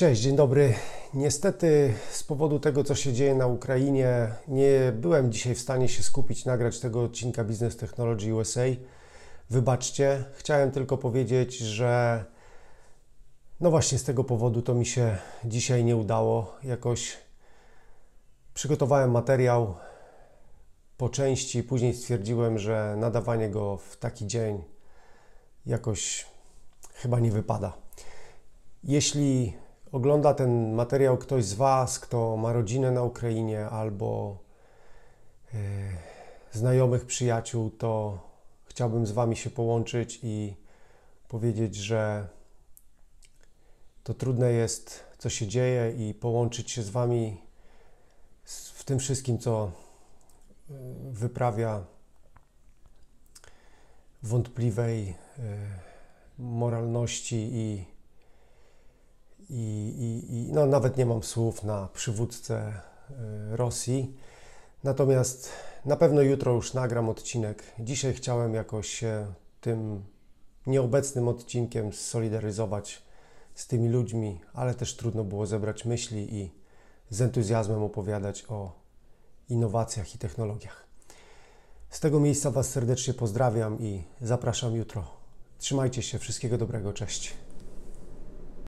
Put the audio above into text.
Cześć, dzień dobry. Niestety z powodu tego, co się dzieje na Ukrainie, nie byłem dzisiaj w stanie się skupić, nagrać tego odcinka Business Technology USA. Wybaczcie, chciałem tylko powiedzieć, że no właśnie z tego powodu to mi się dzisiaj nie udało. Jakoś przygotowałem materiał po części, później stwierdziłem, że nadawanie go w taki dzień jakoś chyba nie wypada. Jeśli ogląda ten materiał ktoś z Was, kto ma rodzinę na Ukrainie albo e, znajomych, przyjaciół, to chciałbym z Wami się połączyć i powiedzieć, że to trudne jest, co się dzieje, i połączyć się z Wami w tym wszystkim, co e, wyprawia wątpliwej e, moralności i no, nawet nie mam słów na przywódcę y, Rosji. Natomiast na pewno jutro już nagram odcinek. Dzisiaj chciałem jakoś się tym nieobecnym odcinkiem solidaryzować z tymi ludźmi, ale też trudno było zebrać myśli i z entuzjazmem opowiadać o innowacjach i technologiach. Z tego miejsca Was serdecznie pozdrawiam i zapraszam jutro. Trzymajcie się, wszystkiego dobrego, cześć.